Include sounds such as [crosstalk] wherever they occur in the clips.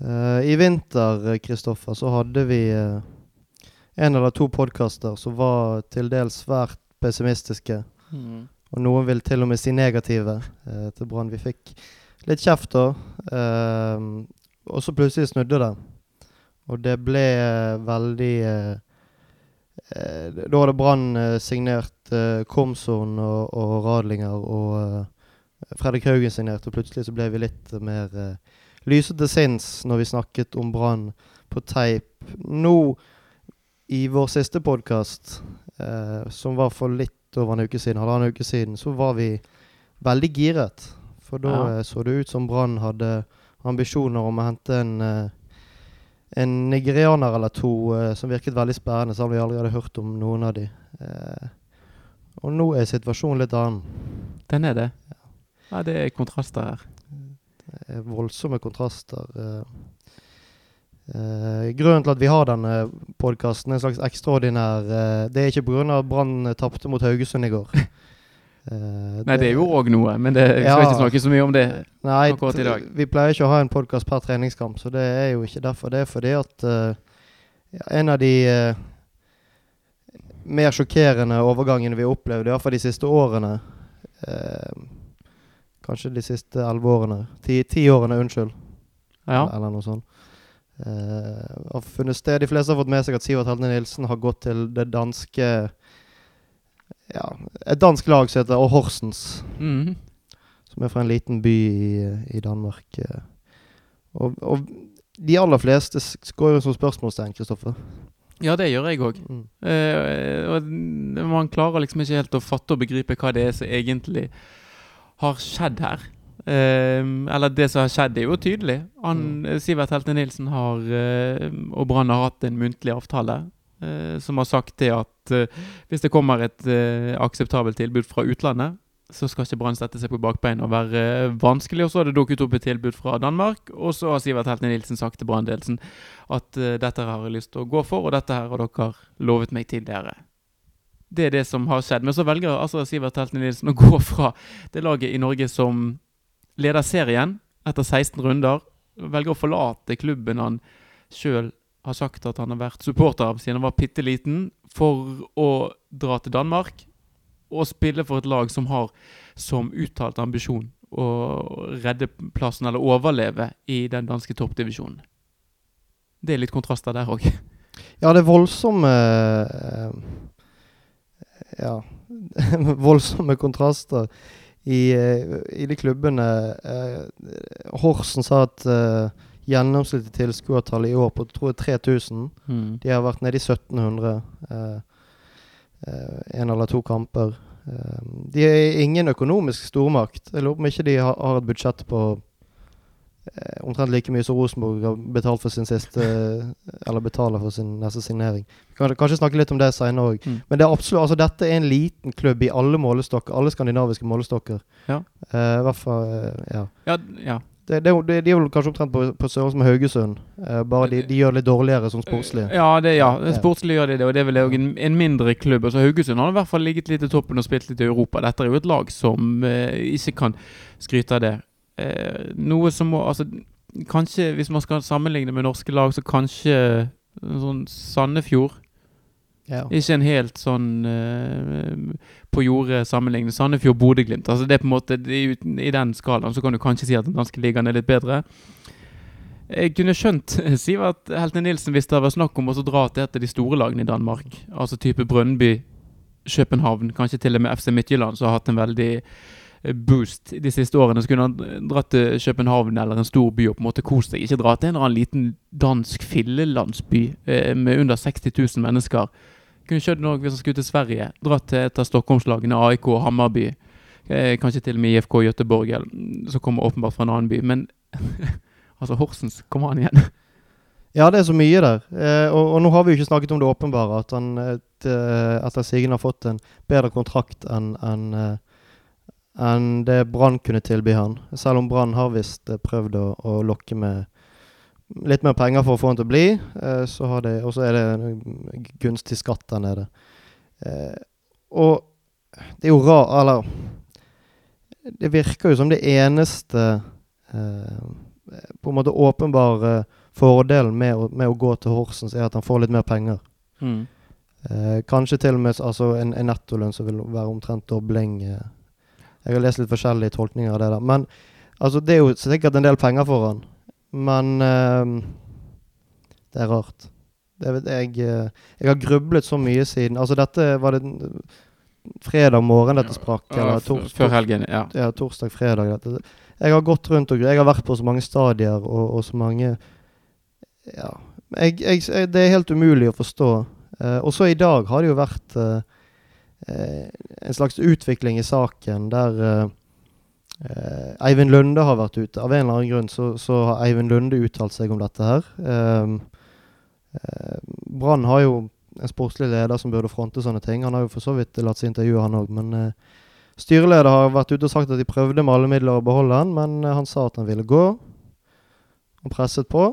Eh, I vinter, Kristoffer, så hadde vi eh, en eller to podkaster som var til dels svært pessimistiske. Mm. Og noen vil til og med si negative eh, til Brann. Vi fikk litt kjeft da. eh, og så plutselig snudde det. Og det ble eh, veldig eh, Da hadde Brann signert Komson og, og Radlinger, og Fredrik Haugen signert, og plutselig så ble vi litt mer eh, lyse til sinns når vi snakket om Brann på teip. Nå, i vår siste podkast, eh, som var for litt over en uke siden, halvannen uke siden, så var vi veldig giret. For da Ja. eh, så det ut som Brann hadde ambisjoner om å hente en, eh, en nigerianer eller to eh, som virket veldig spennende, selv om vi hadde hørt om noen av de. Eh, og nå er situasjonen litt annen. Den er det. Ja, det er kontraster her. Det er voldsomme kontraster. eh. Eh, grunnen til at vi har denne podkasten, en slags ekstraordinær eh, Det er ikke pga. at Brann tapte mot Haugesund i går. Uh, [laughs] Nei, det er jo òg noe, men det, vi skal Ja. ikke snakke så mye om det. Nei, akkurat i dag. Vi pleier ikke å ha en podkast per treningskamp, så det er jo ikke derfor. Det er fordi at uh, en av de uh, mer sjokkerende overgangene vi har opplevd, iallfall de siste årene eh, Kanskje de siste elleve årene. Ti, ti årene, unnskyld. Ja. Eller, eller noe sånt. Uh, har funnet sted. De fleste har fått med seg at Sivert Helne Nilsen har gått til det danske Ja, et dansk lag som heter Horsens Mm. som er fra en liten by i, i Danmark. eh. Og, og de aller fleste går jo som spørsmålstegn, Kristoffer. ja, det gjør jeg òg. Mm. Uh, man klarer liksom ikke helt å fatte og begripe hva det er som egentlig har skjedd her. Eh, eller det som har skjedd, er jo tydelig. Han, mm. Sivert Helte Nilsen har, eh, og Brann har hatt en muntlig avtale eh, som har sagt det at eh, hvis det kommer et eh, akseptabelt tilbud fra utlandet, så skal ikke Brann sette seg på bakbeina og være eh, vanskelig. Og så har det dukket opp et tilbud fra Danmark, og så har Sivert Helte Nilsen sagt til Brann-ledelsen at eh, dette har jeg lyst til å gå for, og dette her har dere lovet meg tidligere. Det er det som har skjedd. Men så velger altså Sivert Helten Nilsen å gå fra det laget i Norge som leder serien etter 16 runder. Velger å forlate klubben han sjøl har sagt at han har vært supporter av siden han var bitte liten, for å dra til Danmark og spille for et lag som har som uttalt ambisjon å redde plassen eller overleve i den danske toppdivisjonen. Det er litt kontraster der òg. Ja, det er voldsomme eh, Ja [laughs] Voldsomme kontraster i, eh, i de klubbene. Eh, Horsen sa at eh, gjennomsnittlig tilskuertall i år på tror jeg 3000. Mm. De har vært nede i 1700 eh, eh, en eller to kamper. De er ingen økonomisk stormakt. Jeg lurer på om ikke de har, har et budsjett på omtrent like mye som Rosenborg har betalt for sin siste Eller betaler for sin neste signering. Vi kan kanskje snakke litt om det senere òg. Mm. Men det er absolutt, altså dette er en liten klubb i alle målestokker. Alle skandinaviske målestokker. Ja. Uh, I hvert fall eh, Ja. Ja, ja. Det, det, det, de er vel kanskje omtrent på, på størrelse med Haugesund. Uh, bare de, de gjør det litt dårligere som sportslige. Ja, det, ja. Sportslig gjør de det, og det er vel en, en mindre klubb. Altså Haugesund har i hvert fall ligget litt i toppen og spilt litt i Europa. Dette er jo et lag som uh, ikke kan skryte av det. Eh, noe som må Altså, kanskje hvis man skal sammenligne med norske lag, så kanskje sånn Sandefjord. Ja. Ikke en helt sånn uh, på jordet sammenligning. Sandefjord-Bodø-Glimt. Altså det er på en måte er I den skalaen så kan du kanskje si at den danske ligaen er litt bedre. Jeg kunne skjønt [laughs] Sivert Helte Nilsen hvis det hadde vært snakk om å dra til et av de store lagene i Danmark. Altså type Brønnby, København, kanskje til og med FC Midtjylland, som har hatt en veldig eh, boost de siste årene. Så kunne han dratt til København eller en stor by og på en måte kost seg. Ikke dra til en eller annen liten dansk fillelandsby eh, med under 60 000 mennesker. Kunne skjønt noe hvis han skulle til Sverige. Dratt til et av Stockholmslagene, AIK og Hammarby. Eh, kanskje til og med IFK Göteborg, mm, som kommer åpenbart fra en annen by. Men [laughs] altså, Horsens, kommer han igjen? Ja, det er så mye der. Eh, og, og nå har vi jo ikke snakket om det åpenbare. At han eh, etter sigende har fått en bedre kontrakt enn en, eh, enn det Brann kunne tilby han. Selv om Brann har visst eh, prøvd å, å lokke med litt mer penger for å få han til å bli. Eh, så har det, og så er det en gunstig skatt der nede. Eh, og det er jo rart Eller Det virker jo som det eneste eh, eh, på en måte åpenbare fordelen med å, med å gå til Horsens er at han får litt mer penger. Mm. Eh, kanskje til og med altså en, en nettolønn som vil være omtrent dobling. Eh. Jeg har lest litt forskjellige tolkninger av det der. Men altså, det er jo sikkert en del penger for han. Men uh, det er rart. Det vet jeg, uh, jeg har grublet så mye siden Altså, dette var det fredag morgen dette sprakk. Eller tors, Før helgen, ja. ja, torsdag-fredag. Jeg har gått rundt og Jeg har vært på så mange stadier og, og så mange Ja. Jeg, jeg, det er helt umulig å forstå. Uh, og så i dag har det jo vært eh, eh, en slags utvikling i saken der eh, eh, Eivind Lunde har vært ute. Av en eller annen grunn så, så har Eivind Lunde uttalt seg om dette her. Um, eh, Brann har jo en sportslig leder som burde fronte sånne ting. Han har jo for så vidt latt seg intervjue, han òg. Men eh, styreleder har vært ute og sagt at de prøvde med alle midler å beholde han, men eh, han sa at han ville gå. Han presset på.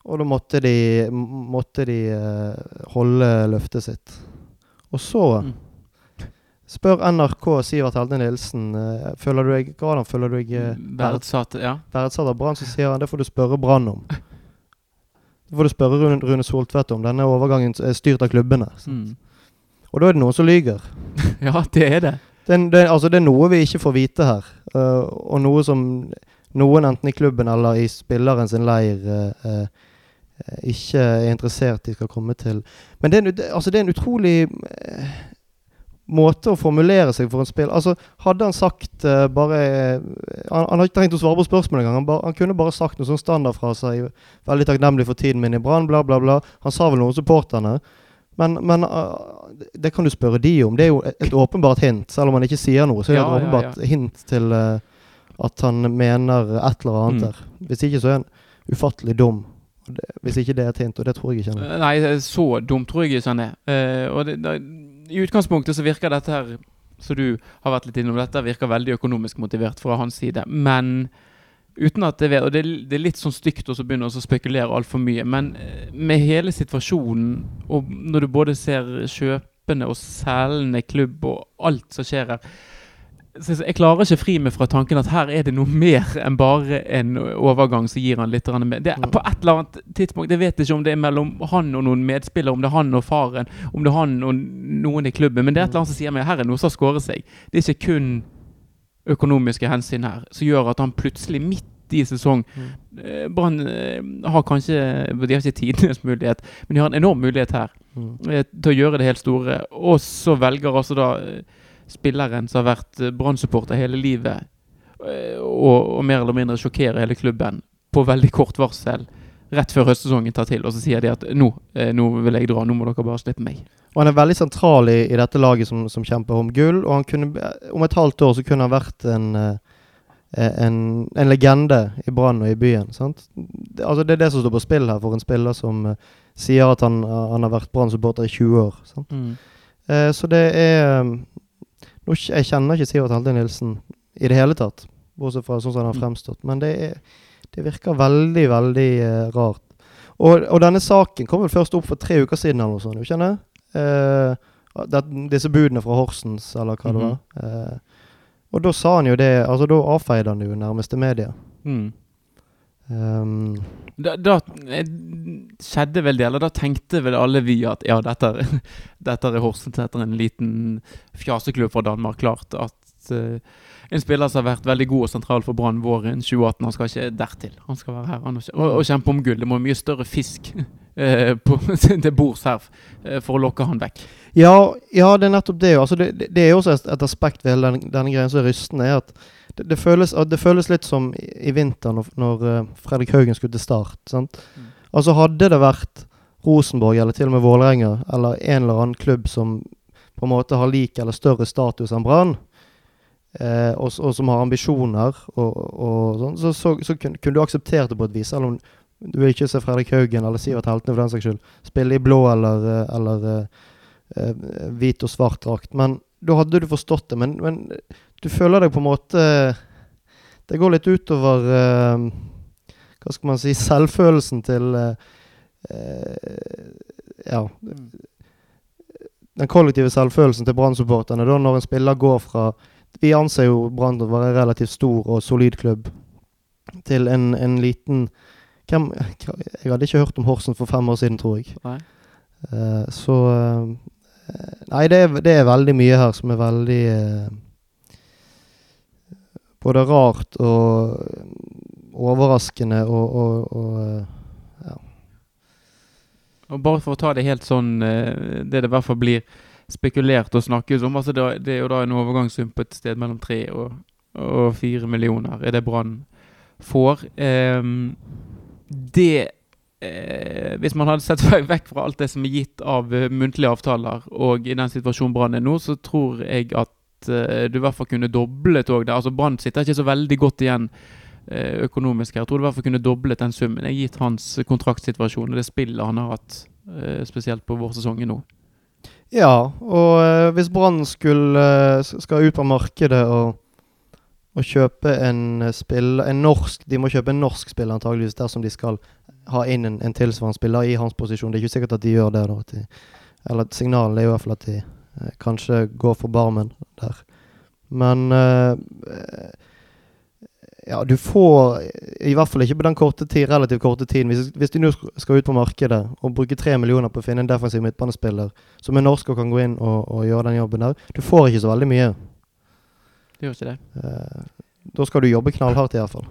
Og da måtte de, måtte de eh, holde løftet sitt. Og så Mm. spør NRK Sivert Helde Nilsen eh, Føler du deg han føler du deg eh, Verdsatt, ja. av Brann, så sier han det får du spørre Brann om. [laughs] Det får du spørre Rune, Rune Soltvedt om. Denne overgangen er styrt av klubbene. Mm. Og da er det noen som lyger. [laughs] Ja, det er det. Det, det, altså, det er noe vi ikke får vite her. uh, og noe som noen enten i klubben eller i spilleren sin leir uh, eh, ikke er interessert de skal komme til. Men det er, en altså, det er en utrolig eh, måte å formulere seg for en spill. Altså, hadde han sagt uh, bare eh, han, han har ikke trengt å svare på spørsmålet engang. Han, ba- han kunne bare sagt noe sånn standardfrase. seg 'Veldig takknemlig for tiden min i Brann', bla, bla, bla. Han sa vel noe om supporterne. Men, men uh, det kan du spørre de om. Det er jo et, et åpenbart hint. Selv om han ikke sier noe, så er det Ja, et ja, åpenbart hint til uh, at han mener et eller annet Mm. der. Hvis ikke så er han ufattelig dum. Det, hvis ikke det er et hint, og det tror jeg ikke han er. Nei, så dumt tror jeg ikke han er. Uh, og det, da, I utgangspunktet så virker dette her, som du har vært litt innom, dette virker veldig økonomisk motivert fra hans side. Men uten at det Og det, det er litt sånn stygt å begynne å spekulere altfor mye. Men eh, med hele situasjonen, og når du både ser kjøpende og selgende klubb og alt som skjer her jeg klarer ikke fri meg fra tanken at her er det noe mer enn bare en overgang som gir han litt mer. Det er Mm. på et eller annet tidspunkt, Jeg vet ikke om det er mellom han og noen medspillere, om det er han og faren, om det er han og noen i klubben, men det er et eller annet som sier meg her er noe som har skåret seg. Det er ikke kun økonomiske hensyn her som gjør at han plutselig, midt i sesong Mm. eh, Brann eh, har kanskje De har ikke tidenes mulighet, men de har en enorm mulighet her Mm. eh, til å gjøre det helt store. Og så velger altså da spilleren som har vært eh, Brann-supporter hele livet, eh, og, og mer eller mindre sjokkerer hele klubben på veldig kort varsel. Rett før høstsesongen tar til, og så sier de at nå, eh, nå vil jeg dra, nå må dere bare slippe meg. Og han er veldig sentral i, i dette laget som, som kjemper om gull. Og han kunne, om et halvt år så kunne han vært en, en, en legende i Brann og i byen. Sant? Det, altså det er det som står på spill her for en spiller som uh, sier at han, han har vært Brann-supporter i 20 år. Sant? Uh, så det er nå, Jeg kjenner ikke Sivert Helde Nilsen i det hele tatt, bortsett fra sånn som han har Mm. fremstått. Men det, er, det virker veldig, veldig eh, rart. Og, og denne saken kom vel først opp for tre uker siden, eller noe sånt. ikke sant? Eh, det, disse budene fra Horsens, eller hva det Mhm. var. Eh, og da sa han jo det Altså, da avfeide han det jo nærmest til media. Mm. Um, Da, da eh, skjedde vel det, eller da tenkte vel alle vi at ja, dette [laughs] dette er Horsenseter, en liten fjaseklubb fra Danmark. Klart at uh, en spiller som har vært veldig god og sentral for Brann våren 2018, han skal ikke dertil. Han skal være her og, og, kjempe om gull. Det må mye større fisk uh, [laughs] på, [laughs] til bords her for å lokke han vekk. Ja, ja, det er nettopp det. Altså, det, det, er også et, et aspekt ved hele denne, denne greien som er rystende. er at det, det, føles, det føles litt som i, i vinter når, når eh, Fredrik Haugen skulle til start. Sant? Mm. Altså Hadde det vært Rosenborg eller til og med Vålerenga eller en eller annen klubb som på en måte har lik eller større status enn Brann, eh, og, og som har ambisjoner, og, og sånn, så, så, så kunne, kunne du akseptert det på et vis. Selv om du vil ikke se Fredrik Haugen eller Sivert Heltene for den saks skyld spille i blå eller, eh, eller eh, eh, hvit og svart drakt. Men da hadde du forstått det. Men, men du føler deg på en måte Det går litt utover eh, Hva skal man si Selvfølelsen til eh, eh, Ja. Den kollektive selvfølelsen til Brann-supporterne. Når en spiller går fra Vi anser jo Brann å være en relativt stor og solid klubb. til en, en liten hvem, Jeg hadde ikke hørt om Horsen for fem år siden, tror jeg. Nei. Eh, så uh, Nei, det er, det er veldig mye her som er veldig eh, Både rart og overraskende og, og, og ja. Og bare for å ta det helt sånn eh, Det det i hvert fall blir spekulert og snakkes om altså det, det er jo da en overgangssum på et sted mellom tre og, og fire millioner, er det Brann får. Um, det eh, Hvis man hadde sett vekk fra alt det som er gitt av uh, muntlige avtaler, og i den situasjonen Brann er nå, så tror jeg at eh, du i hvert fall kunne doblet òg. Altså Brann sitter ikke så veldig godt igjen eh, økonomisk her. Jeg tror du i hvert fall kunne doblet den summen, jeg gitt hans kontraktsituasjon og det spillet han har hatt, eh, spesielt på vårsesongen nå. Ja, og eh, hvis Brann eh, skal ut på markedet og, og kjøpe en eh, spiller En norsk De må kjøpe en norsk spiller antageligvis dersom de skal ha inn en, en tilsvarende spiller i hans posisjon. Det er ikke sikkert at de gjør det. da de, Eller signalen er i hvert fall at de eh, kanskje gå for Barmen der. Men eh, eh, ja, du får i hvert fall ikke på den korte tid, relativt korte tiden. Hvis, hvis du nå skal ut på markedet og bruke tre millioner på å finne en defensiv midtbanespiller som er norsk og kan gå inn og, og gjøre den jobben der, du får ikke så veldig mye. Det gjør ikke det. Eh, da skal du jobbe knallhardt, i hvert fall.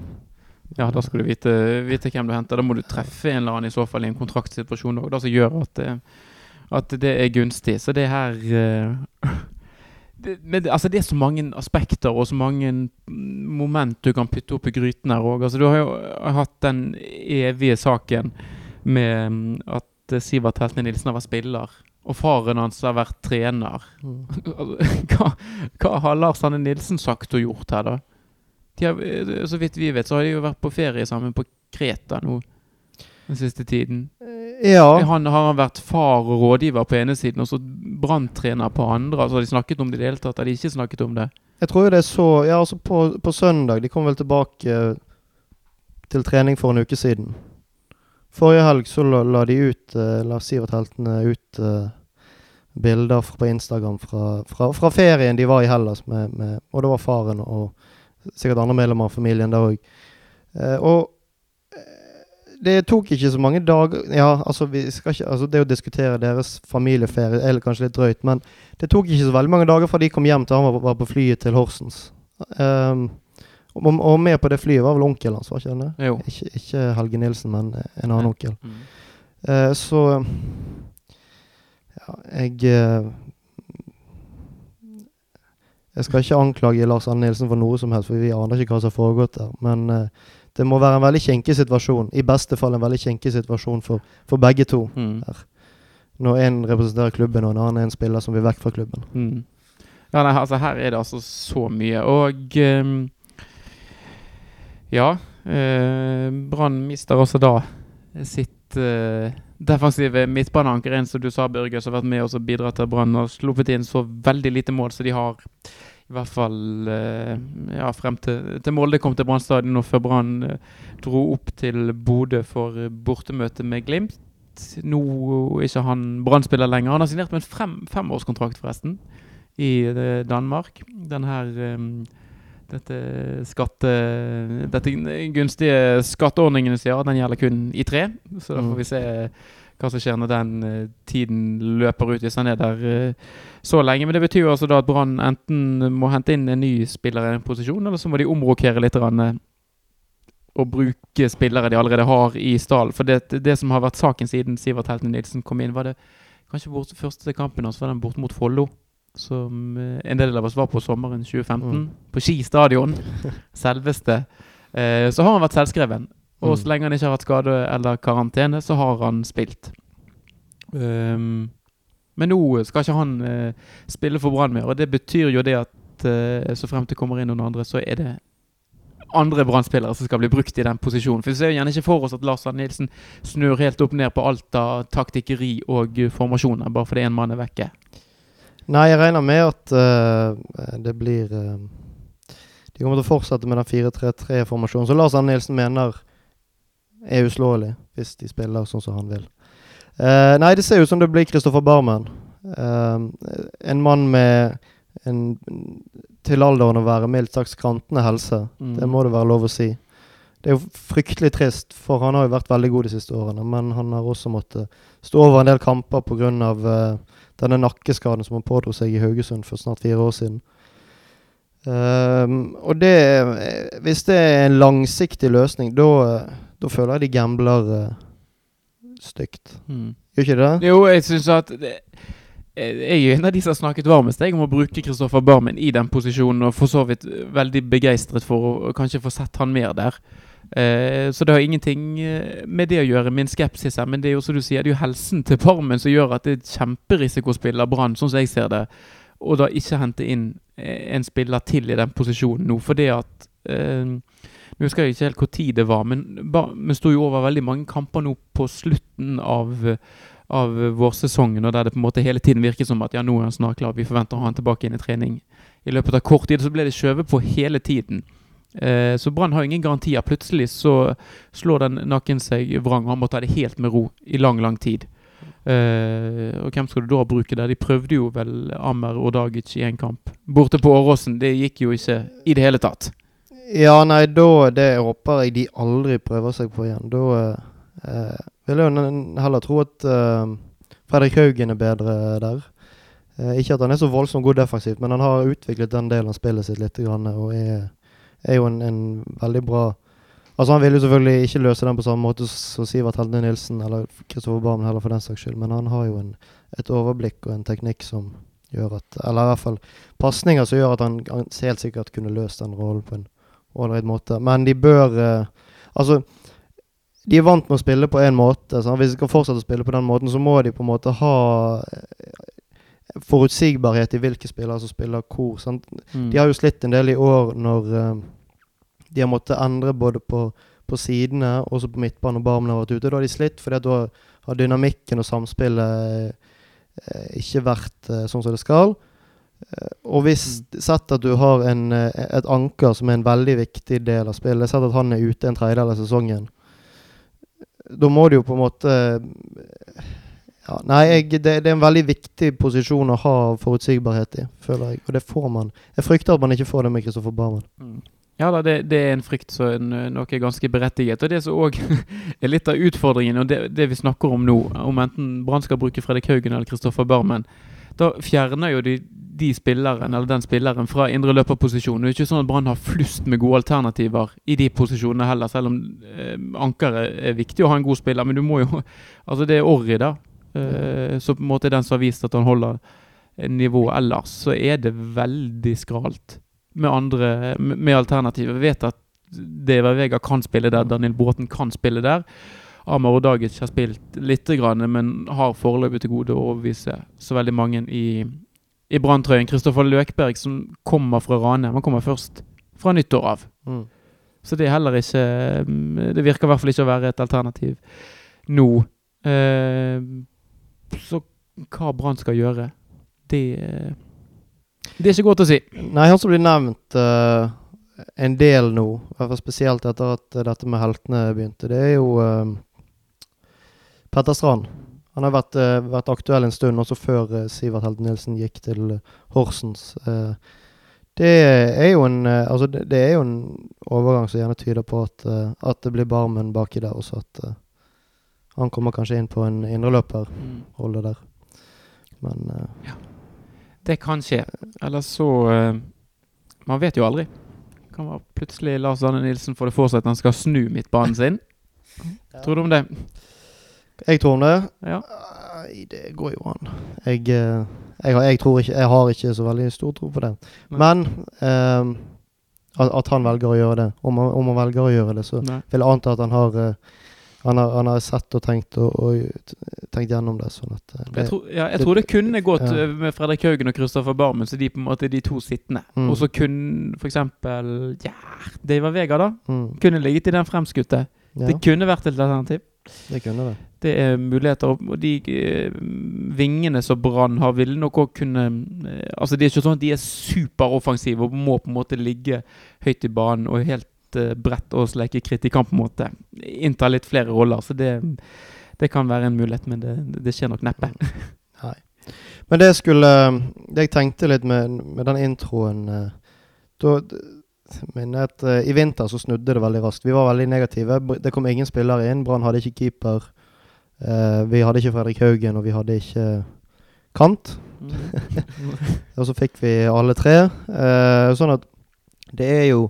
Ja, da skal du vite, vite hvem du henter. Da må du treffe en eller annen i så fall i en kontraktsituasjon òg, som gjør at det, at det er gunstig. Så det her uh, [laughs] det, men det, altså det er så mange aspekter og så mange mm, moment du kan putte opp i gryten her òg. Altså, du har jo hatt den evige saken med mm, at eh, Sivert Heltne Nilsen har vært spiller, og faren hans har vært trener. Mm. [laughs] hva, hva har Lars Arne Nilsen sagt og gjort her, da? Har, eh, så vidt vi vet, så har de jo vært på ferie sammen på Kreta nå den siste tiden. Ja. Han har han vært far og rådgiver på ene siden, og så branntrener på andre. Altså Har de snakket om det i det hele tatt? Har de ikke snakket om det? Jeg tror jo det er så Ja, altså på, på søndag De kom vel tilbake eh, til trening for en uke siden. Forrige helg så la, la de ut eh, La Sivert Heltene ut uh, bilder på Instagram fra, fra, fra ferien de var i Hellas med, med Og det var faren og sikkert andre medlemmer av familien der òg. Uh, og det tok ikke så mange dager Ja, altså, ikke, altså det å diskutere deres familieferie er kanskje litt drøyt, men det tok ikke så veldig mange dager fra de kom hjem til han var, var på flyet til Horsens. Um, og, og med på det flyet var vel onkelen hans, var ikke det? Jo. Ikke, ikke Helge Nilsen, men en annen onkel. Mm. Uh, så Ja, jeg uh, Jeg skal ikke anklage Lars Arne Nilsen for noe som helst, for vi aner ikke hva som har foregått der. Men eh, det må være en veldig kinkig situasjon. I beste fall en veldig kinkig situasjon for, for begge to. Mm. Når en representerer klubben, og en annen er en spiller som vil vekk fra klubben. Mm. Ja, nei, altså her er det altså så mye. Og um, Ja. Uh, Brann mister også da sitt uh, defensive midtbaneanker. En som du sa, Børge, som har vært med og bidratt til Brann har sluppet inn så veldig lite mål, så de har i hvert fall eh, ja, frem til, til Molde kom til Brann stadion, og før Brann eh, dro opp til Bodø for eh, bortemøte med Glimt. Nå er ikke han Brann-spiller lenger. Han har signert med en fem, femårskontrakt, forresten i Danmark. Den her dette skatte... Dette gunstige skatteordningene sier den gjelder kun i tre. Så da Mm. får vi se hva som skjer når den uh, tiden løper ut, hvis han er der uh, så lenge. Men det betyr jo altså da at Brann enten må hente inn en ny spiller i en posisjon, eller så må de omrokere litt rann, eh, og bruke spillere de allerede har i stallen. For det, det som har vært saken siden Sivert Helten Nilsen kom inn, var det kanskje bort, første kampen hans var den borte mot Follo. Som en del av oss var på sommeren 2015. Mm. På Ski stadion. [laughs] Selveste. Så har han vært selvskreven. Og Mm. så lenge han ikke har hatt skade eller karantene, så har han spilt. Um, men nå skal ikke han uh, spille for Brann mer, og det betyr jo det at uh, så frem til kommer inn noen andre, så er det andre Brann-spillere som skal bli brukt i den posisjonen. For vi ser jo gjerne ikke for oss at Lars Arne Nilsen snur helt opp ned på alt av taktikkeri og formasjoner, bare fordi en mann er vekke. Nei, jeg regner med at uh, det blir De kommer til å fortsette med den 4-3-3-formasjonen Så Lars Arne Nilsen mener er uslåelig, hvis de spiller sånn som han vil. Eh, nei, det ser ut som det blir Kristoffer Barmen. Eh, en mann med en til alderen å være mildt sagt skrantende helse. Mm. Det må det være lov å si. det er jo fryktelig trist, for han har jo vært veldig god de siste årene. Men han har også måttet stå over en del kamper pga. Uh, denne nakkeskaden som han pådro seg i Haugesund for snart fire år siden. Um, og det Hvis det er en langsiktig løsning, da føler jeg de gambler uh, stygt. Mm. Gjør ikke det? Jo, jeg syns at det, Jeg er en av de som har snakket varmest om å bruke Kristoffer Barmen i den posisjonen, og for så vidt veldig begeistret for å, kanskje få sett han mer der. Uh, så det har ingenting eh, med det å gjøre, min skepsis her. Men det er jo som du sier, det er jo helsen til Barmen som gjør at det er et kjemperisikospill av Brann, sånn som jeg ser det. Og da ikke hente inn en spiller til i den posisjonen nå. For det at eh, Nå husker jeg ikke helt hvor tid det var, men vi sto jo over veldig mange kamper nå på slutten av, av vårsesongen, og der det på en måte hele tiden virker som at ja, nå er han snart klar, vi forventer å ha han tilbake inn i trening i løpet av kort tid. Så ble det skjøvet på hele tiden. Eh, så Brann har ingen garantier. Plutselig så slår den nakken seg vrang, og han må ta det helt med ro i lang, lang tid. Uh, og hvem skal du da bruke der? De prøvde jo vel Ammer og Dagic i en kamp. Borte på Åråsen. Det gikk jo ikke i det hele tatt. Ja, nei, da Det håper jeg de aldri prøver seg på igjen. Da eh, vil jeg jo heller tro at eh, Fredrik Haugen er bedre der. Eh, ikke at han er så voldsomt god defensivt, men han har utviklet den delen av spillet sitt litt. Grann, og er er jo en, en, veldig bra Altså Han vil jo selvfølgelig ikke løse den på samme måte som Sivert Helde Nilsen eller Kristoffer Barmen heller, for den saks skyld, men han har jo en, et overblikk og en teknikk som gjør at Eller i hvert fall pasninger som gjør at han, han helt sikkert kunne løst den rollen på en ålreit måte. Men de bør eh, Altså de er vant med å spille på én måte. Så hvis de skal fortsette å spille på den måten, så må de på en måte ha forutsigbarhet i hvilke spillere som spiller hvor. Mm. De har jo slitt en del i år når uh, de har måttet endre både på, på sidene og på midtbanen og Barmen har vært ute. Da har de slitt, fordi da har dynamikken og samspillet ikke vært sånn som det skal. Og hvis mm. sett at du har en, et anker som er en veldig viktig del av spillet, sett at han er ute en tredjedel av sesongen, da må du jo på en måte ja, nei, jeg, det, det, er en veldig viktig posisjon å ha forutsigbarhet i, føler jeg. Og det får man. Jeg frykter at man ikke får det med Kristoffer Barmen. Mm. Ja da, det, det, er en frykt som nok er ganske berettiget. Og det som òg [laughs] er litt av utfordringen, og det, det, vi snakker om nå, om enten Brann skal bruke Fredrik Haugen eller Kristoffer Barmen, da fjerner jo de, de spilleren, eller den spilleren fra indre løperposisjon. Det er ikke sånn at Brann har flust med gode alternativer i de posisjonene heller, selv om eh, ankeret er viktig å ha en god spiller. Men du må jo [laughs] Altså, det er Orri, da. Eh, så på en måte den som har vist at han holder nivået ellers, så er det veldig skralt med andre med alternativer. Vi vet at Deva Vega kan spille der, Daniel Bråten kan spille der. Amar Odagic har spilt lite grann, men har foreløpig til gode å overbevise så veldig mange i, i Branntrøyen. Kristoffer Løkberg, som kommer fra Rane, han kommer først fra nyttår av. Mm. Så det er heller ikke Det virker i hvert fall ikke å være et alternativ nå. Eh, så hva Brann skal gjøre, det Det er ikke godt å si. Nei, han som blir nevnt uh, en del nå, i hvert fall spesielt etter at dette med heltene begynte, det er jo uh, Petter Strand. Han har vært, uh, vært, aktuell en stund, også før Sivert Helten Nilsen gikk til Horsens. det er jo en altså det, det, er jo en overgang som gjerne tyder på at, at det blir Barmen baki der også. at han kommer kanskje inn på en indreløperrolle der. Men uh, ja. Det kan skje. Eller så uh, Man vet jo aldri. Kan være plutselig Lars Arne Nilsen får det for seg at han skal snu midtbanen sin. [laughs] ja. Tror du om det? Jeg tror det? Ja. Nei, det går jo an. Jeg, uh, jeg, jeg, tror ikke Jeg har ikke så veldig stor tro på det. Nei. Men at, at, han velger å gjøre det. Om, om han velger å gjøre det, så Nei. vil jeg anta at han har han har, han har, sett og tenkt, og, og, tenkt gjennom det. sånn at det, jeg, tror, ja, jeg det, tror det kunne gått ja. Eh, med Fredrik Haugen og Kristoffer Barmen, så de på en måte de to sittende. Mm. Og så kunne f.eks. Ja, Deiva Vega, da. Mm. Kunne ligget i den fremskutte. Ja. Det kunne vært et alternativ. Det kunne det. Det er muligheter. Og de uh, vingene som Brann har, vil nok òg kunne uh, Altså, det er ikke sånn at de er superoffensive og må på en måte ligge høyt i banen og helt uh, brett og lekekritt i kamp, på en måte. Innta litt flere roller. Så det, det kan være en mulighet, men det, det skjer nok neppe. [laughs] Nei. Men det skulle Det jeg tenkte litt med, med den introen uh, Minne at uh, i vinter så snudde det veldig raskt. Vi var veldig negative. Det kom ingen spillere inn. Brann hadde ikke keeper. Uh, vi hadde ikke Fredrik Haugen, og vi hadde ikke kant. [laughs] Og så fikk vi alle tre. Uh, sånn at det er jo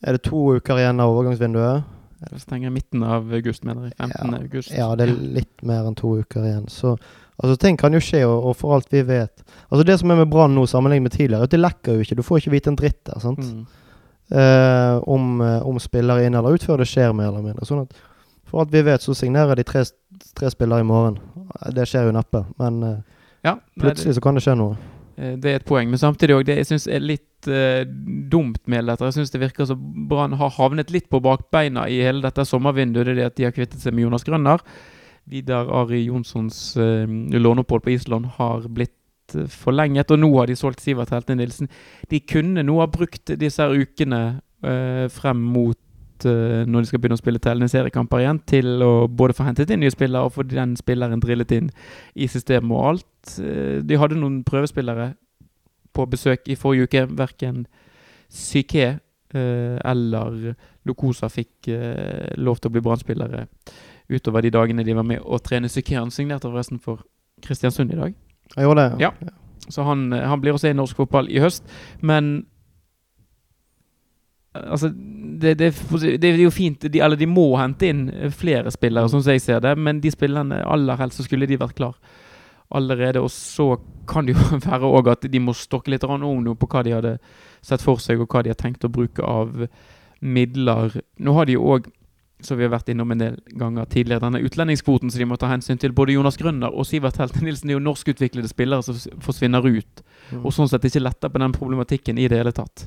Er det to uker igjen av overgangsvinduet? Det stenger midten av august, mener jeg. 15. Ja, august. Ja, det er litt mer enn to uker igjen. Så altså, ting kan jo skje, og, og for alt vi vet Altså Det som er med Brann nå sammenlignet med tidligere, er at det lekker jo ikke. Du får ikke vite en dritt der. sant? Mm. Eh, om, eh, om spillere inn eller ut før det skjer mer eller mindre. Sånn at For alt vi vet, så signerer de tre, tre spillere i morgen. Det skjer jo neppe, men eh, Ja, det- plutselig så kan det skje noe. Det er et poeng, men samtidig òg det jeg syns er litt uh, dumt med dette. Jeg syns det virker som Brann har havnet litt på bakbeina i hele dette sommervinduet. Det er det at de har kvittet seg med Jonas Grønner. Vidar Ari Jonssons låneopphold på Island har blitt eh, forlenget, og nå har de solgt Sivert Helte Nilsen. De kunne nå ha brukt disse ukene eh, frem mot eh, når de skal begynne å spille tellende seriekamper igjen, til å både få hentet inn nye spillere og få den spilleren drillet inn i systemet og alt. Eh, De hadde noen prøvespillere på besøk i forrige uke. Verken Psyké eh, eller Lokosa fikk lov til å bli Brann-spillere utover de dagene de var med å trene Psyké. Han signerte forresten for Kristiansund i dag. Jeg gjorde det. Ja. Så han, eh, han blir også i norsk fotball i høst. Men eh, Altså, det, det, det er jo fint de, Eller de må hente inn eh, flere spillere, sånn som jeg ser det. Men de spillerne aller helst så skulle de vært klar allerede. Og så kan det jo [laughs] være òg at de må stokke litt om nå på hva de hadde sett for seg, og hva de har tenkt å bruke av midler. Nå har de jo òg, som vi har vært innom en del ganger tidligere, denne utlendingskvoten som de må ta hensyn til. Både Jonas Grønner og Sivert Helte Nilsen er jo norskutviklede spillere som forsvinner ut. Mm. Og sånn sett ikke letter på den problematikken i det hele tatt.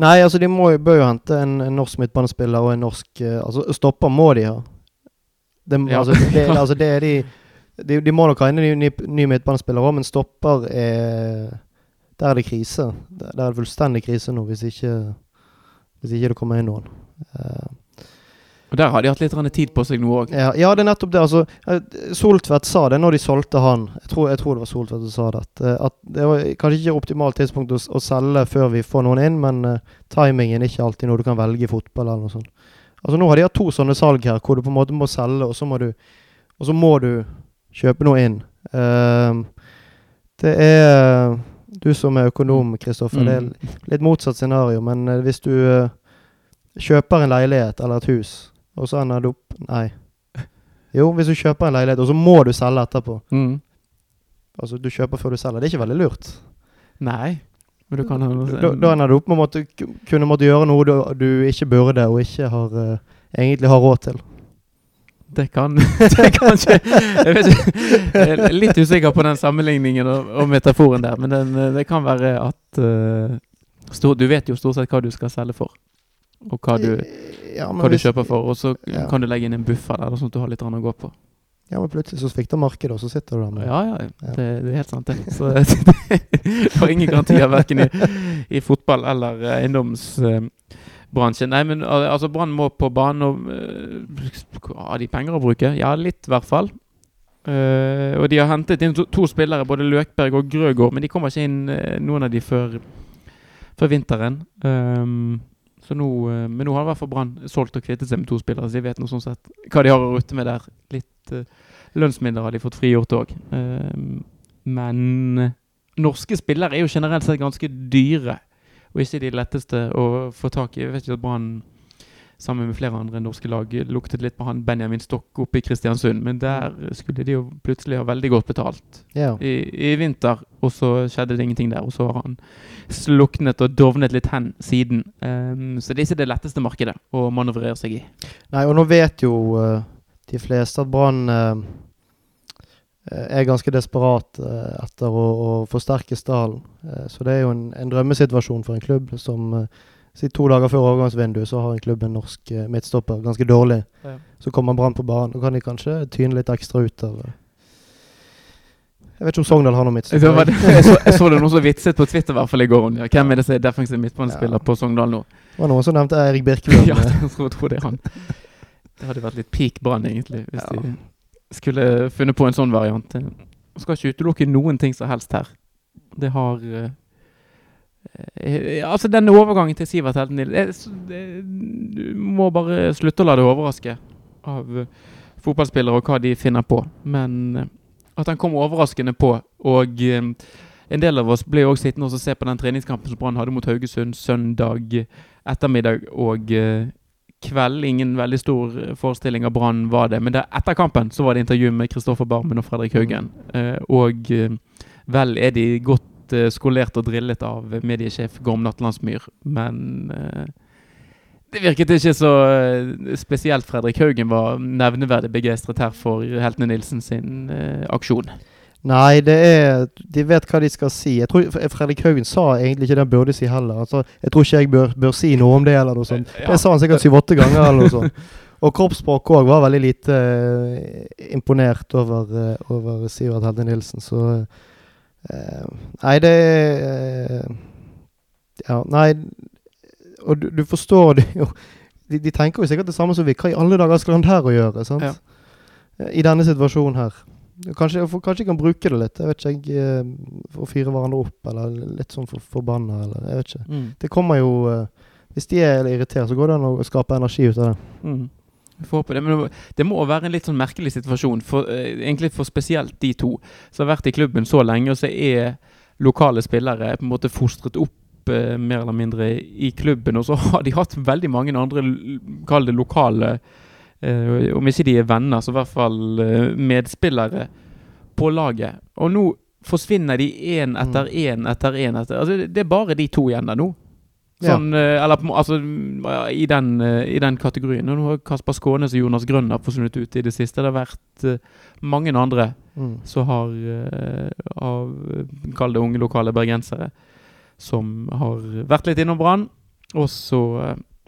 Nei, altså de må, bør jo hente en, en norsk midtbanespiller og en norsk eh, Altså stopper må de ha. Det, Ja. altså, det, [laughs] altså, det er de, de De må nok ha en ny, ny, midtbanespiller òg, men stopper er Der er det krise. Der er det fullstendig krise nå, hvis ikke Hvis ikke det kommer inn noen. Eh, Og der har de hatt litt tid på seg nå òg. ja, ja, det er nettopp det. Altså, eh, Soltvedt sa det når de solgte han. Jeg tror, jeg tror det var Soltvedt som sa det. At, eh, det var kanskje ikke optimalt tidspunkt å, å selge før vi får noen inn, men uh, timingen er ikke alltid noe du kan velge i fotball eller noe sånt. Altså Nå har de hatt to sånne salg her, hvor du på en måte må selge, og så må du, så må du kjøpe noe inn. Uh, det er Du som er økonom, Kristoffer. Det Mm. er litt motsatt scenario, men uh, hvis du kjøper en leilighet eller et hus, og så ender det opp Nei. Jo, hvis du kjøper en leilighet, og så må du selge etterpå. Mm. Altså, du kjøper før du selger. Det er ikke veldig lurt. Nei. Men du kan Da, da ender du opp med å måtte, kunne måtte gjøre noe du, du ikke burde, og ikke har, uh, egentlig har råd til. Det kan [laughs] Det kan ikke Jeg ikke. Jeg er litt usikker på den sammenligningen og, og metaforen der, men den, eh, det kan være at uh, stor, Du vet jo stort sett hva du skal selge for, og hva du, ja, men hva du kjøper for, og så Ja. kan du legge inn en buffer der, sånn at du har litt annet å gå på. Ja, men plutselig så svikter markedet, og så sitter du der med Ja, ja, Ja. det, det er helt sant, det. Så [laughs] det har ingen garantier verken i, i fotball eller eh, eiendomsbransjen. Nei, men altså, Brann må på banen og eh, Har de penger å bruke? Ja, litt i hvert fall. Uh, og de har hentet inn to, to spillere, både Løkberg og Grøgaard, men de kommer ikke inn uh, noen av de før, før vinteren. Um, så nå, eh, men nå har i hvert fall Brann solgt og kvittet seg med to spillere, så de vet noe sånn sett hva de har å rutte med der. Litt uh, lønnsmidler har de fått frigjort òg. men norske spillere er jo generelt sett ganske dyre, og ikke de letteste å få tak i. Jeg vet ikke at Brann sammen med flere andre norske lag luktet litt på han Benjamin Stokk oppe i Kristiansund, men der skulle de jo plutselig ha veldig godt betalt Ja. i, i vinter, og så skjedde det ingenting der. Og så har han sluknet og dovnet litt hen siden. Um, så det er det letteste markedet å manøvrere seg i. Nei, og nå vet jo uh, de fleste at Brann uh, er ganske desperat uh, etter å, å forsterke stallen. Så det er jo en, en drømmesituasjon for en klubb som uh, Si to dager før overgangsvinduet så har en klubb en norsk eh, midtstopper ganske dårlig. Ja. Så kommer Brann på banen. og kan de kanskje tyne litt ekstra ut av eh. Jeg vet ikke om Sogndal har noe Jeg så, midtstopper. [laughs] jeg, så, jeg så det noen som vitset på Twitter i hvert fall i går. Ja. Hvem er det som er defensiv midtbanespiller Ja. på Sogndal nå? Det var noen som nevnte Eirik Birkeland. [laughs] ja, eh. jeg tror, tror det er han. Det hadde vært litt peak Brann, egentlig, hvis Ja. de skulle funnet på en sånn variant. Jeg skal ikke utelukke noen ting som helst her. Det har Altså, denne overgangen til Sivert Helten Du må bare slutte å la deg overraske av eh, fotballspillere og hva de finner på. Men eh, at han kom overraskende på. Og eh, en del av oss ble også sittende og se på den treningskampen som Brann hadde mot Haugesund søndag ettermiddag og eh, kveld. Ingen veldig stor eh, forestilling av Brann var det. Men der, etter kampen så var det intervju med Kristoffer Barmen og Fredrik Haugen. Eh, og eh, vel er de godt eh, skolert og drillet av mediesjef Gorm Natlandsmyr, men eh, det virket ikke så eh, spesielt Fredrik Haugen var nevneverdig begeistret her for Heltene Nilsen sin aksjon. Nei, det er De vet hva de skal si. Jeg tror Fredrik Haugen sa egentlig ikke det han burde si heller. Altså, jeg tror ikke jeg bør, bør si noe om det eller noe sånt. Ja. Det sa han sikkert syv-åtte ganger eller noe sånt. Og kroppsspråk òg var veldig lite imponert over, over Sivert Helde Nilsen, så uh, Nei, det er Ja, nei Og du, du forstår det jo. De, de, tenker jo sikkert det samme som vi. Hva i alle dager skal han der å gjøre? sant? Ja. I denne situasjonen her. Kanskje, kanskje jeg kan bruke det litt. Jeg vet ikke, jeg, eh, For å fyre hverandre opp, eller litt sånn for, forbanna, eller jeg vet ikke. Mm. Det kommer jo uh, Hvis de er irritert, så går det an å skape energi ut av det. Mm. Jeg får håpe det, men det må være en litt sånn merkelig situasjon, for, egentlig for spesielt de to som har vært i klubben så lenge, og så er lokale spillere er på en måte fostret opp uh, mer eller mindre i klubben, og så har de hatt veldig mange andre, kall det lokale Uh, om ikke de er venner, så i hvert fall uh, medspillere på laget. Og nå forsvinner de én etter én mm. etter én. Altså, det er bare de to igjen der nå. Sånn, ja. uh, eller altså, i den, i den kategorien. Nå har Kasper Skånes og Jonas Grønner forsvunnet ut i det siste. Det har vært mange andre mm. som har, av Kall det unge lokale bergensere. Som har vært litt innom Brann. Og så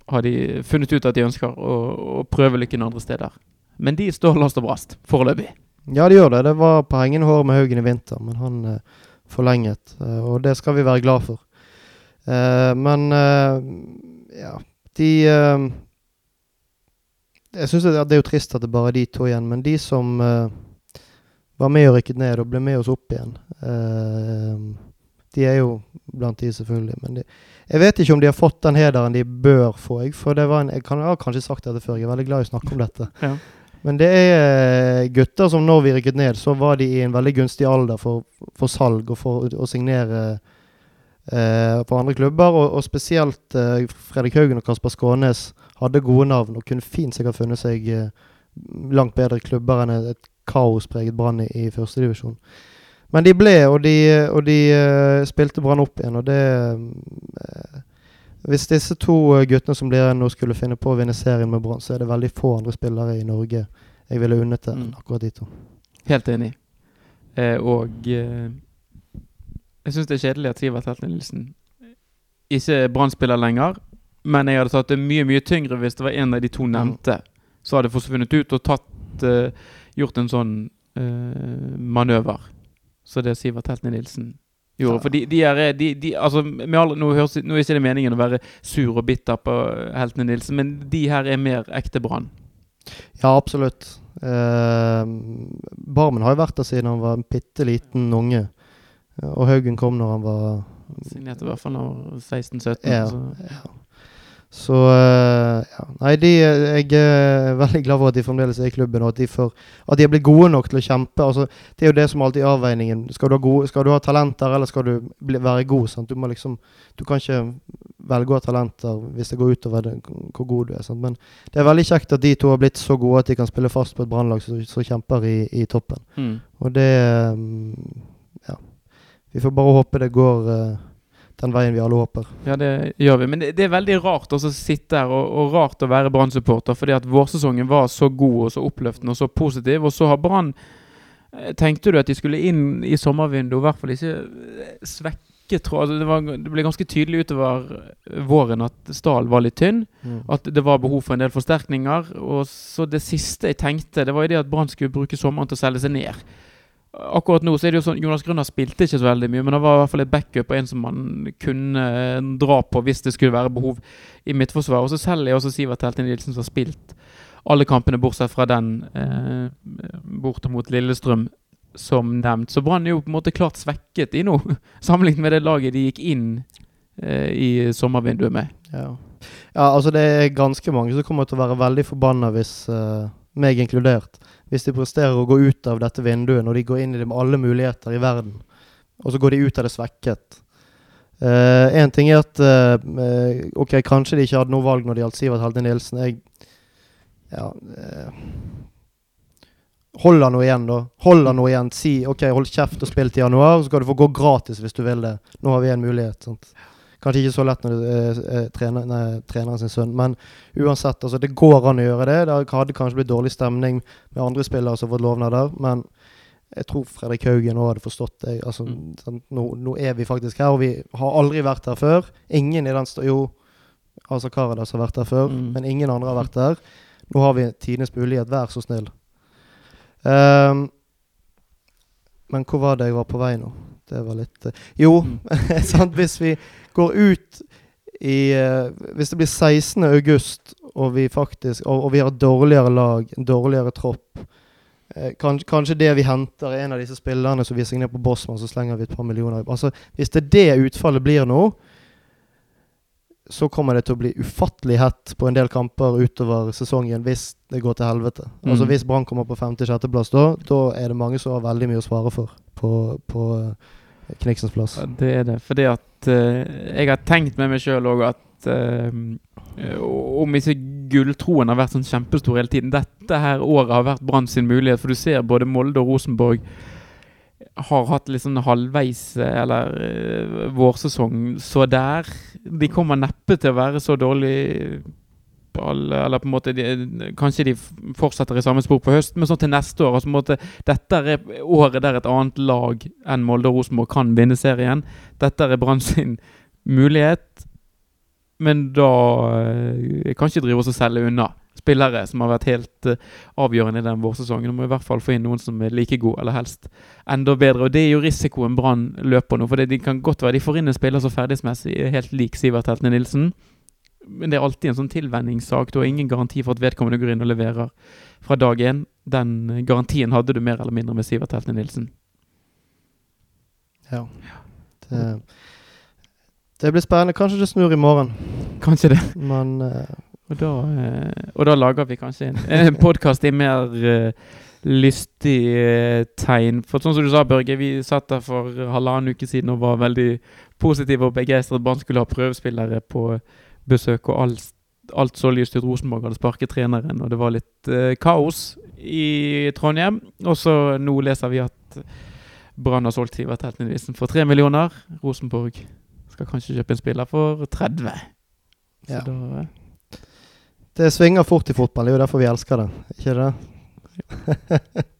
har de funnet ut at de ønsker å, å prøve lykken andre steder. Men de står last og brast foreløpig. Ja, de gjør det. Det var på hengende hår med Haugen i vinter, men han uh, forlenget. Uh, og det skal vi være glad for. Uh, men ja, de Jeg syns det, det, er jo trist at det bare er de to igjen, men de som var med og rykket ned og ble med oss opp igjen, de er jo blant de, selvfølgelig. Men de, jeg vet ikke om de har fått den hederen de bør få. Jeg, for det var en, jeg, kan, jeg har kanskje sagt dette før, jeg er veldig glad i å snakke om dette. Ja. Men det er eh, gutter som når vi rykket ned, så var de i en veldig gunstig alder for, for salg og for å signere eh, på andre klubber. Og, og spesielt eh, Fredrik Haugen og Kasper Skånes hadde gode navn og kunne fint sikkert funnet seg eh, langt bedre klubber enn et kaospreget Brann i, i førstedivisjon. Men de ble, og de, og de uh, spilte Brann opp igjen, og det uh, Hvis disse to uh, guttene som blir igjen nå skulle finne på å vinne serien med Brann, så er det veldig få andre spillere i Norge jeg ville unnet det enn mm. akkurat de to. Helt enig. og jeg syns det er kjedelig at Sivert Heltne Nilsen ikke er Brann-spiller lenger. Men jeg hadde tatt det mye mye tyngre hvis det var en av de to nevnte mm. som hadde forsvunnet ut og tatt, gjort en sånn manøver. Så det Sivert Heltene Nilsen gjorde. Ja. For de, de er de, de, altså, alle, nå, høres, nå, er ikke det meningen å være sur og bitter på Heltene Nilsen, men de her er mer ekte Brann. Ja, absolutt. Eh, Barmen har jo vært der siden han var en bitte liten unge. Og Haugen kom når han var Signerte i hvert fall når 16-17. Ja, ja. Så uh, ja. Nei, de, jeg er veldig glad for at de fremdeles er i klubben, og at de, for, at de er blitt gode nok til å kjempe. Altså, det er jo det som alltid er avveiningen. Skal du ha, gode, skal du ha talenter, eller skal du bli, være god? Sant? Du, må liksom, du kan ikke velge å ha talenter hvis det går utover det, hvor god du er. Sant? Men det er veldig kjekt at de to har blitt så gode at de kan spille fast på et brannlag som, kjemper i, i toppen. Mm. Og det um, Ja. Vi får bare håpe det går uh, den veien vi alle håper. Ja, det gjør vi. Men det, det er veldig rart å sitte her, og, og rart å være Brann-supporter. Fordi at vårsesongen var så god og så oppløftende og så positiv. Og så har Brann eh, Tenkte du at de skulle inn i sommervinduet, i hvert fall ikke eh, svekke tråd. Altså, det, var, det, ble ganske tydelig utover våren at Stahl var litt tynn. Mm. At det var behov for en del forsterkninger. Og så det siste jeg tenkte, det var jo det at Brann skulle bruke sommeren til å selge seg ned akkurat nå så er det jo sånn Jonas Grønner spilte ikke så veldig mye, men det var i hvert fall et backup og en som man kunne eh, dra på hvis det skulle være behov i midtforsvaret. Og så selger jeg også Sivert Heltin Nilsen, som har spilt alle kampene bortsett fra den eh, bort mot Lillestrøm, som nevnt. Så Brann er jo på en måte klart svekket i nå, [laughs] sammenlignet med det laget de gikk inn eh, i sommervinduet med. Ja. ja, altså det er ganske mange som kommer til å være veldig forbanna hvis uh, meg inkludert. Hvis de presterer å gå ut av dette vinduet når de går inn i det med alle muligheter i verden, og så går de ut av det svekket. Én uh, ting er at uh, Ok, kanskje de ikke hadde noe valg når det gjaldt Sivert Helte Nilsen. Jeg Ja Hold Holder noe igjen, da. Hold noe igjen. Si OK, hold kjeft og spill til januar, så skal du få gå gratis hvis du vil det. Nå har vi en mulighet. sant? Kanskje ikke så lett når det er eh, trener, nei, treneren sin sønn, men uansett, altså, det går an å gjøre det. Det hadde kanskje blitt dårlig stemning med andre spillere som har fått lovnader, men jeg tror Fredrik Haugen òg hadde forstått det. Altså, mm. nå, nå, er vi faktisk her, og vi har aldri vært her før. Ingen i den Jo, altså Karadas har vært her før, mm. men ingen andre har vært her. Nå har vi tidenes mulighet, vær så snill. Um, men hvor var det jeg var på vei nå? Det var litt uh, Jo, mm. [laughs] sant, hvis vi går ut i uh, Hvis det blir 16. august, og vi faktisk og, og, vi har dårligere lag, en dårligere tropp uh, kanskje, kanskje, det vi henter, er en av disse spillerne som vi signerer på Bosman, så slenger vi et par millioner Altså, Hvis det er det utfallet blir nå, så kommer det til å bli ufattelig hett på en del kamper utover sesongen hvis det går til helvete. Altså, mm. Altså Hvis Brann kommer på 5.-6.-plass da, da er det mange som har veldig mye å svare for på, på Kneksens plass. Det er det. Fordi at uh, jeg har tenkt med meg sjøl òg at uh, om ikke gulltroen har vært sånn kjempestor hele tiden Dette her året har vært Brann sin mulighet, for du ser både Molde og Rosenborg har hatt litt sånn halvveis eller uh, vårsesong så der. De kommer neppe til å være så dårlig alle, eller på en måte de, Kanskje de fortsetter i samme spor på høsten, men sånn til neste år altså på en måte, Dette er året der et annet lag enn Molde og Rosenborg kan vinne serien. Dette er Brann sin mulighet, men da uh, kan ikke drive oss og selge unna spillere som har vært helt uh, avgjørende i den vårsesongen. Du må i hvert fall få inn noen som er like god, eller helst enda bedre. Og Det er jo risikoen Brann løper nå. For det, de kan godt være de får inn en spiller som ferdighetsmessig er helt lik Sivert Heltene Nilsen. Men det er alltid en sånn tilvenningssak. Du har ingen garanti for at vedkommende går inn og leverer fra dag én. Den garantien hadde du mer eller mindre med Sivert Heltene Nilsen. Ja. Det, det, blir spennende. Kanskje det snur i morgen. Kanskje det. Men uh, og da, eh, og da, lager vi kanskje en, en podkast i mer uh, lystig tegn. For sånn som du sa, Børge, vi satt der for halvannen uke siden og var veldig positive og begeistret. Brann skulle ha prøvespillere på besøk, og alt, alt så lyst ut. Rosenborg hadde sparket treneren, og det var litt uh, kaos i Trondheim. Og så nå leser vi at Brann har solgt Sivert Heltene for 3 millioner. Rosenborg skal kanskje kjøpe en spiller for 30. Så ja. da det svinger fort i fotball. Det er jo derfor vi elsker det, ikke det? [laughs]